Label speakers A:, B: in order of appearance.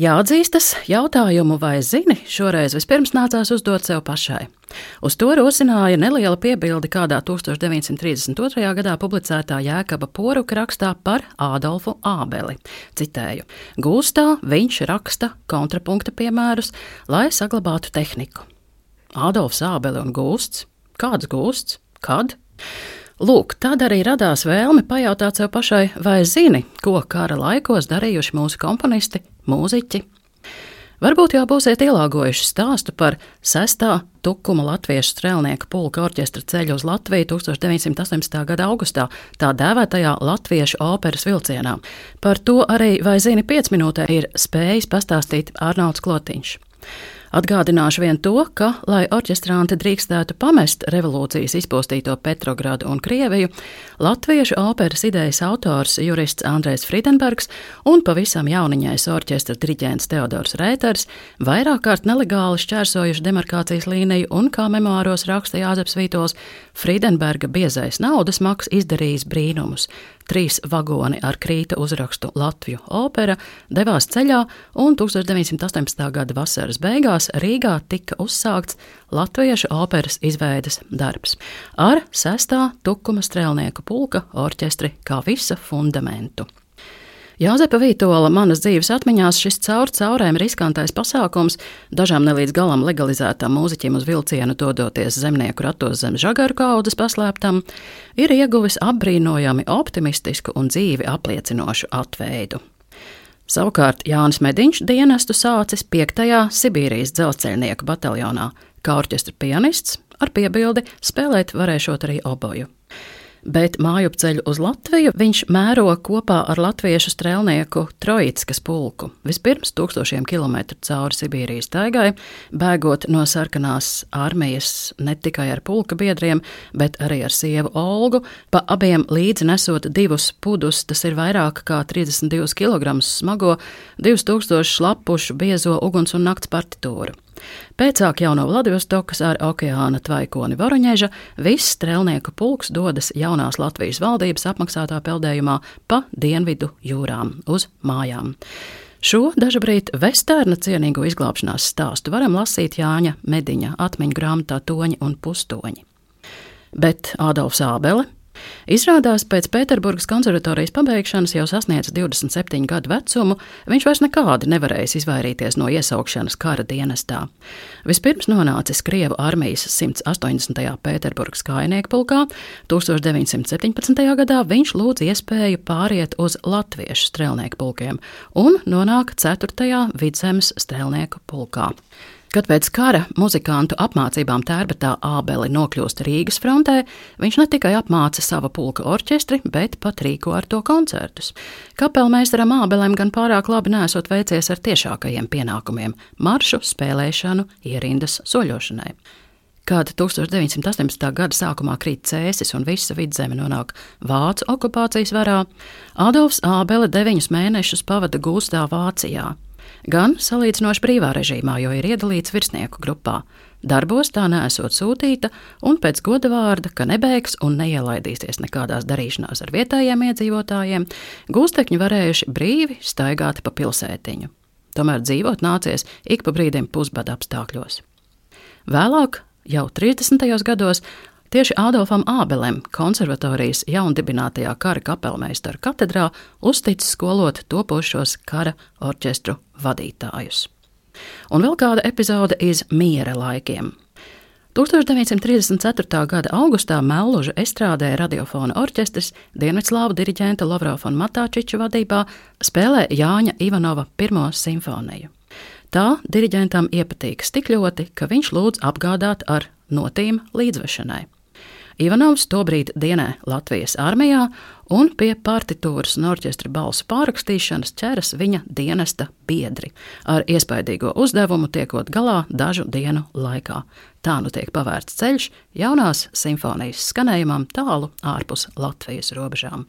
A: Jāatzīstas, jautājumu vai zini, šoreiz vispirms nācās uzdot sev pašai. Uz to rosināja neliela piebilde kādā 1932. gadā publicētā Jēkaba poruka rakstā par Ādolfu Ābeli. Citēju: Gūstā viņš raksta kontrapunkta piemērus, lai saglabātu tehniku. Ādolfs Ābeli un gūsts? Kāds gūsts? Kad? Lūk, tad arī radās vēlme pajautāt sev pašai, vai zini, ko kara laikos darījuši mūsu komponisti, mūziķi. Varbūt jau būsiet ielāgojuši stāstu par sestā tukuma latviešu strēlnieku pulka orķestra ceļu uz Latviju 1918. gada augustā, tā dēvētajā latviešu operas vilcienā. Par to arī, vai zini, 5 minūtē ir spējis pastāstīt Arnolds Klotiņš. Atgādināšu vien to, ka, lai orķestranti drīkstētu pamest revolūcijas izpostīto Petrogradu un Krieviju, latviešu operas idejas autors jurists Andrēs Friedenbergs un pavisam jauniņais orķestra diriģents Teodors Rēters vairāk kārt nelegāli šķērsojuši demarkācijas līniju un, kā memoāros raksta Jāzeps Vītols, Friedenberga biezais naudas maks izdarījis brīnumus trīs vagoni ar krīta uzrakstu Latviju opera devās ceļā, un 1918. gada vasaras beigās Rīgā tika uzsākts latviešu operas izveides darbs ar sestā tukuma strēlnieku pulka orķestri kā visa fundamentu. Jāzepa Vītola manas dzīves atmiņās šis caur caurēm riskantais pasākums, dažām nelīdz galam legalizētām mūziķiem uz vilcienu dodoties zemnieku ratos zem žagaru kaudzes paslēptam, ir ieguvis apbrīnojami optimistisku un dzīvi apliecinošu atveidu. Savukārt Jānis Mediņš dienestu sācis 5. Sibīrijas dzelzceļnieku bataljonā, kā orķestra pianists, ar piebildi spēlēt varēšot arī oboju bet mājupceļu uz Latviju viņš mēro kopā ar latviešu strēlnieku Trojitskas pulku. Vispirms tūkstošiem kilometru cauri Sibīrijas taigai, bēgot no sarkanās armijas ne tikai ar pulka biedriem, bet arī ar sievu Olgu, pa abiem līdzi nesot divus pudus, tas ir vairāk kā 32 kg smago, 2000 lapušu biezo uguns un nakts partitūru. Pēcāk jau no Vladivostokas ar okeāna tvaikoni Voroņeža viss strēlnieku pulks dodas jaunās Latvijas valdības apmaksātā peldējumā pa dienvidu jūrām uz mājām. Šo dažabrīd vestērna cienīgo izglābšanās stāstu varam lasīt Jāņa Mediņa atmiņu grāmatā Toņi un Pustoņi. Bet Ādolfs Ābele Izrādās, pēc Pēterburgas konservatorijas pabeigšanas, jau sasniedzis 27 gadu vecumu, viņš vairs nekādi nevarējis izvairīties no iesaukšanas kara dienestā. Vispirms nonācis Krievu armijas 180. Pēterburgas kājnieku pulkā, 1917. gadā viņš lūdz iespēju pāriet uz latviešu strēlnieku pulkiem un nonāk 4. vidzemes strēlnieku pulkā. Kad pēc kara muzikantu apmācībām tērbetā Ābeli nokļūst Rīgas frontē, viņš ne tikai apmāca sava pulka orķestri, bet pat rīko ar to koncertus. Kapelmeistaram Ābelim gan pārāk labi nesot veicies ar tiešākajiem pienākumiem - maršu, spēlēšanu, ierindas soļošanai. Kad 1918. gada sākumā krīt cēsis un visa vidzeme nonāk Vācu okupācijas varā, Adolfs Ābele deviņus mēnešus pavada gūstā Vācijā gan salīdzinoši brīvā režīmā, jo ir iedalīts virsnieku grupā. Darbos tā nesot sūtīta, un pēc goda vārda, ka nebeigs un neielaidīsies nekādās darīšanās ar vietējiem iedzīvotājiem, gūstekņi varējuši brīvi staigāt pa pilsētiņu. Tomēr dzīvot nācies ik pa brīdim pusbada apstākļos. Vēlāk, jau 30. gados, Tieši Ādolfam Ābelem, konservatorijas jaundibinātajā kara kapelmeistaru katedrā, uzticis skolot topošos kara orķestru vadītājus. Un vēl kāda epizode iz miera laikiem. 1934. gada augustā Melluža estrādē radiofona orķestris Dienvidslāvu diriģenta Lavrova un Matāčiča vadībā spēlē Jāņa Ivanova pirmo simfoniju. Tā diriģentam iepatīkas tik ļoti, ka viņš lūdz apgādāt ar notīm līdzvešanai. Ivanovs tobrīd dienē Latvijas armijā un pie partitūras un orķestra balsu pārrakstīšanas ķeras viņa dienesta biedri, ar iespaidīgo uzdevumu tiekot galā dažu dienu laikā. Tā nu tiek pavērts ceļš jaunās simfonijas skanējumam tālu ārpus Latvijas robežām.